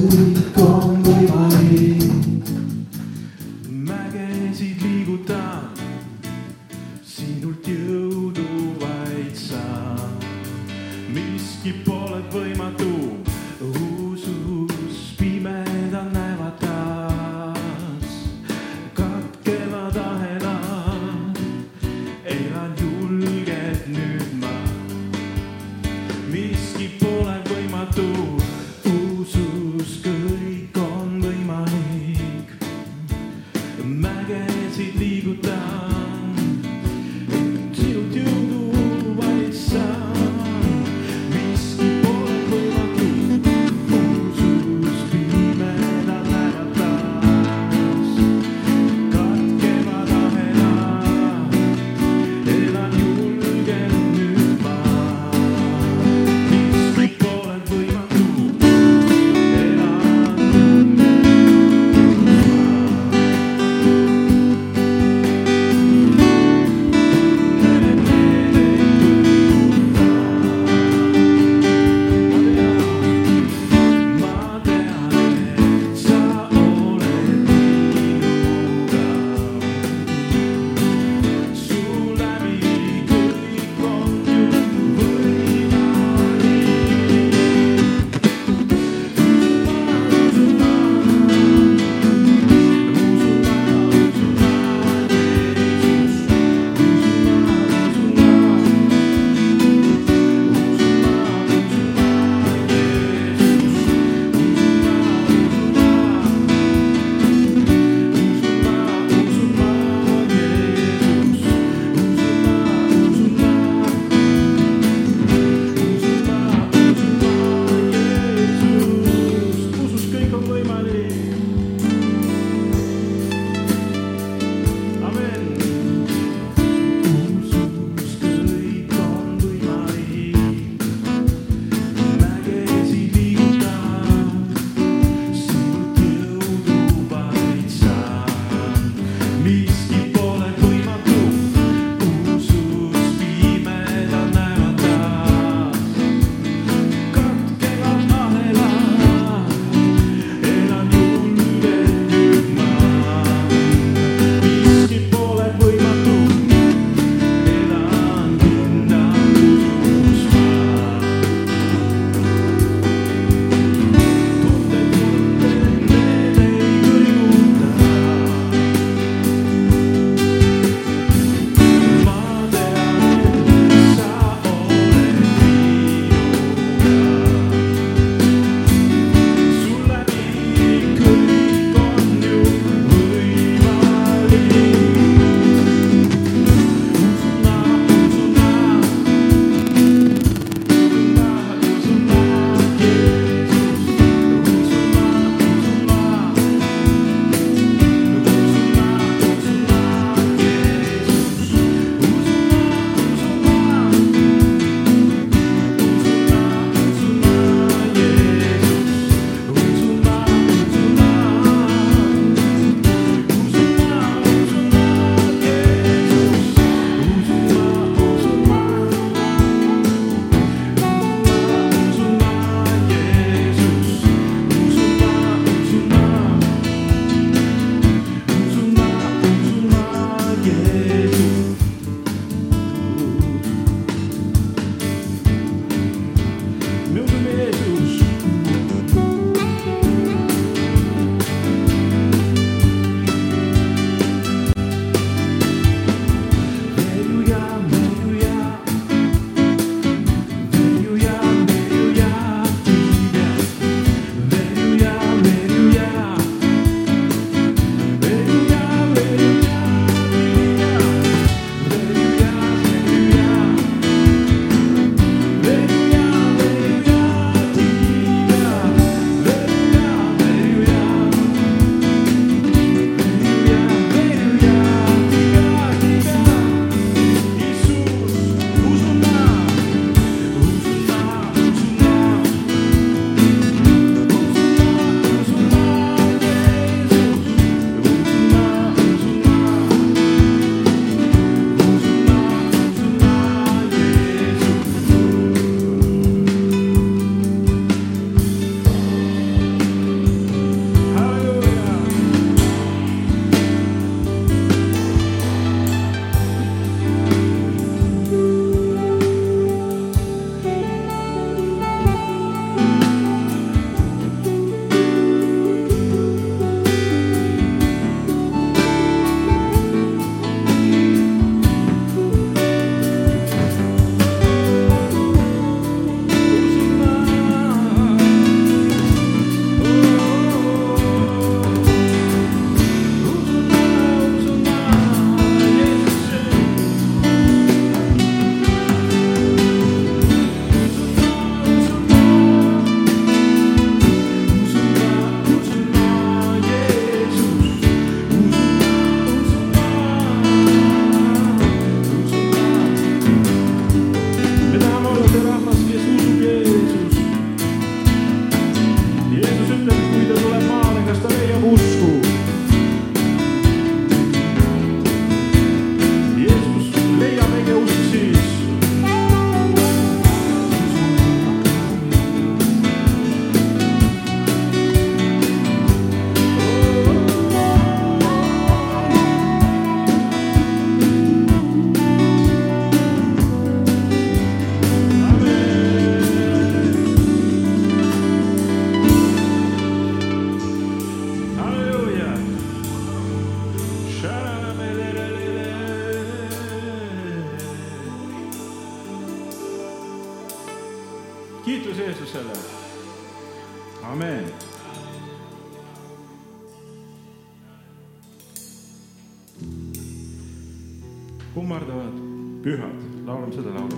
kõik on laulame seda laulu.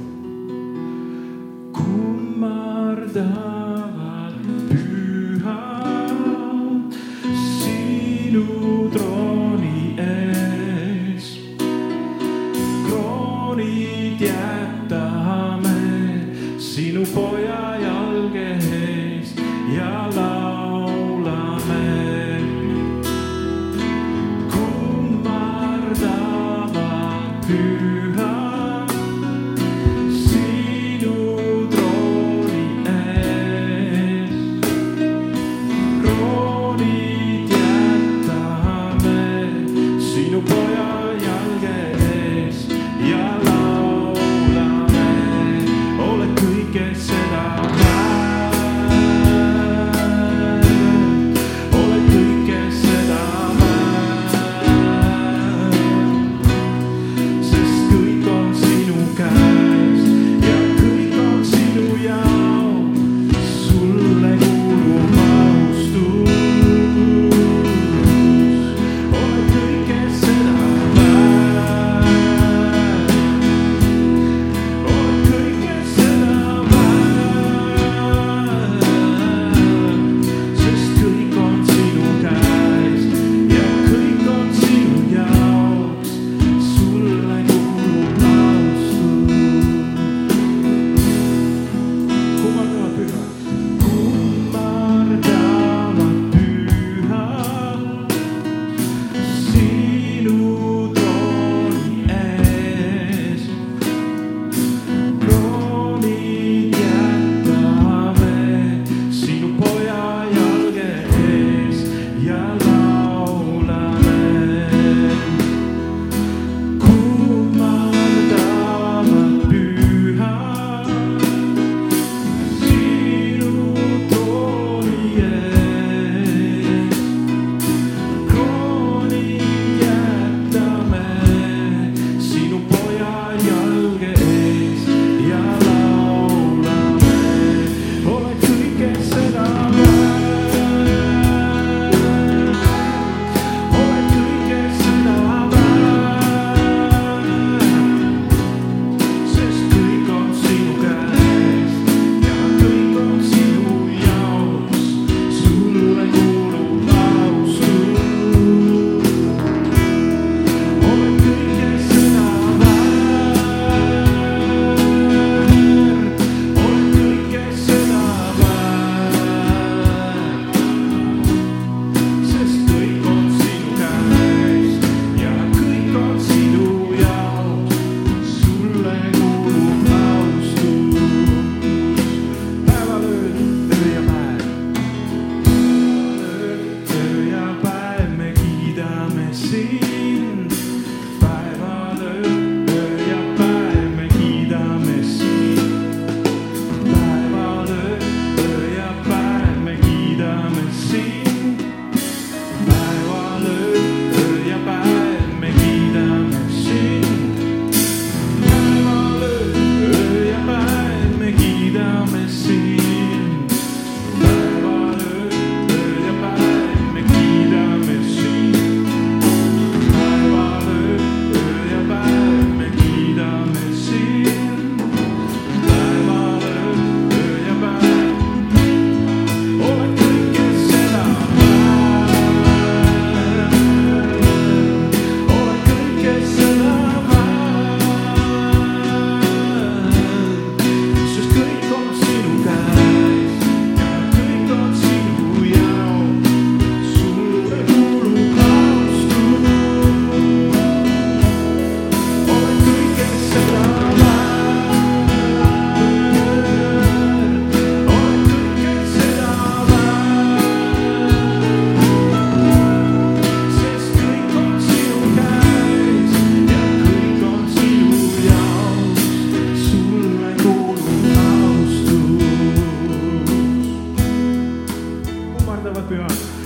Yeah.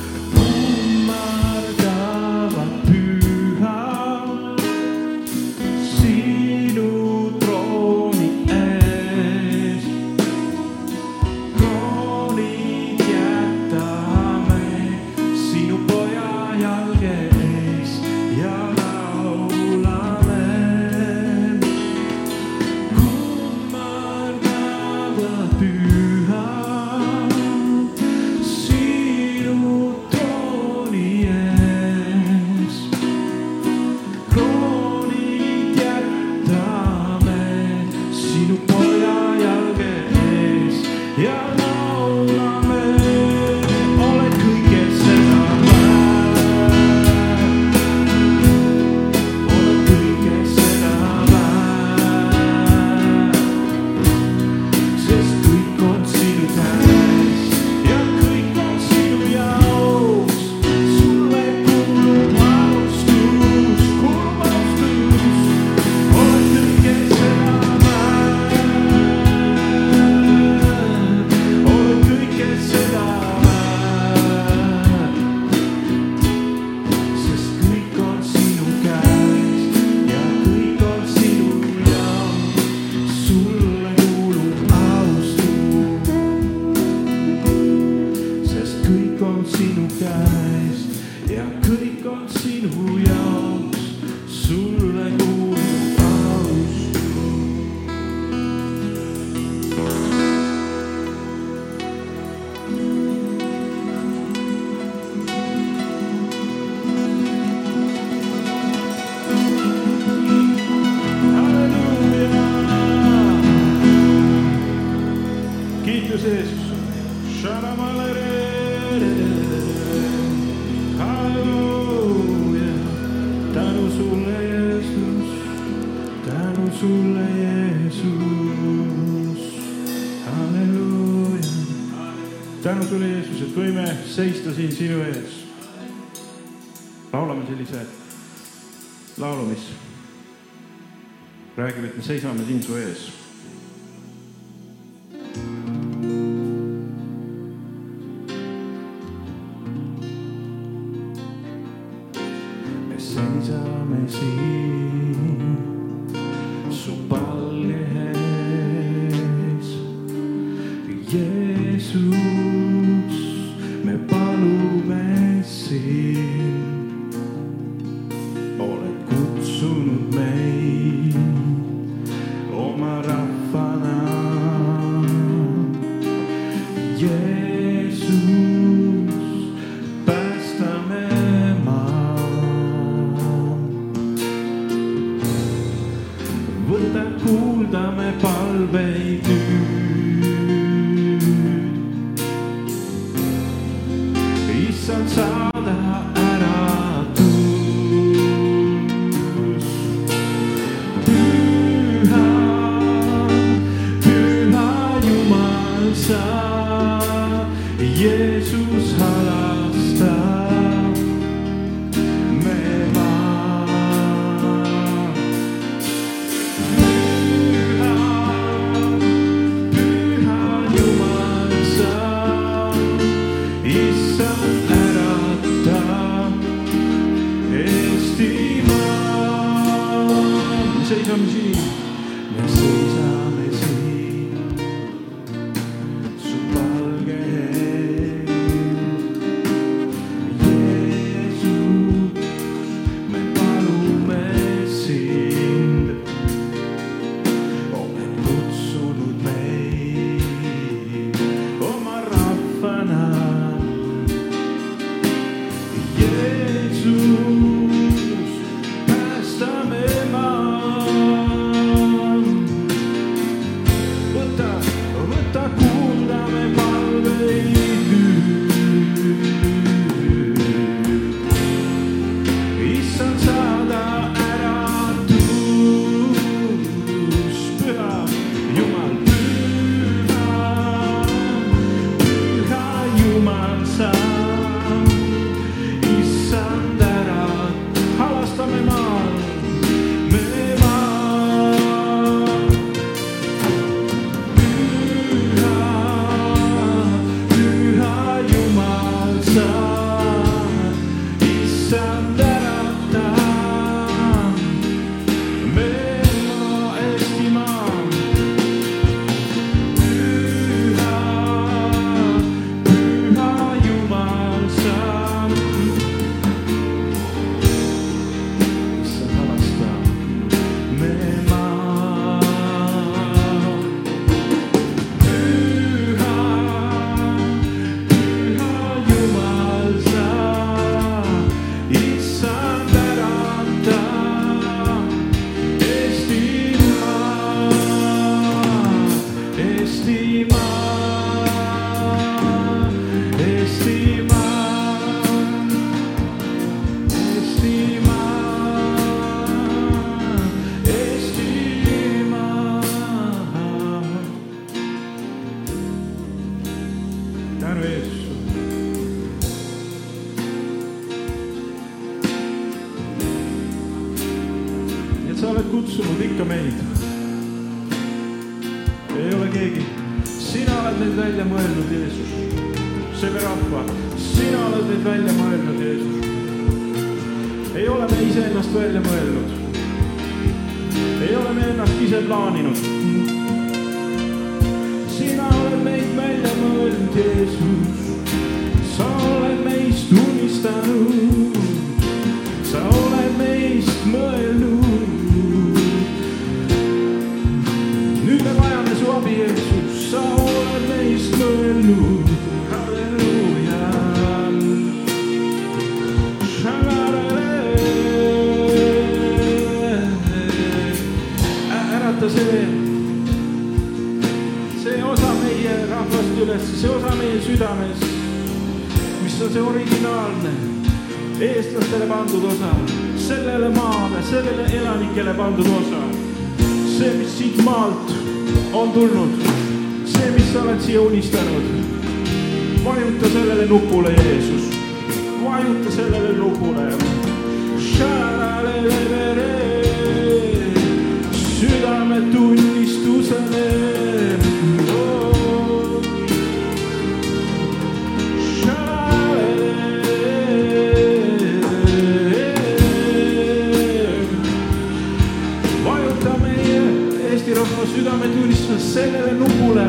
tänu sulle, Jeesus, et võime seista siin sinu ees. laulame sellise laulu, mis räägib, et me seisame siin su ees me seisame siin su palvel. Estima, deixa aí, Jorginho. ise plaaninud. sina oled meid välja mõelnud, Jeesus, sa oled meist unistanud, sa oled meist mõelnud. nüüd me vajame su abi, Jeesus, sa oled. On see originaalne eestlastele pandud osa, sellele maale, sellele elanikele pandud osa. see, mis siit maalt on tulnud, see, mis sa oled siia unistanud. vajuta sellele nupule, Jeesus, vajuta sellele nupule. südametunnistusele Eesti rahva südametunnistusest sellele nupule,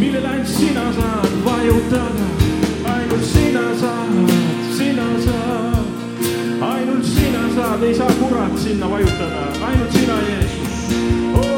millele ainult sina saad vajutada. ainult sina saad, sina saad, ainult sina saad, ei saa kurat sinna vajutada, ainult sina, Jeesus.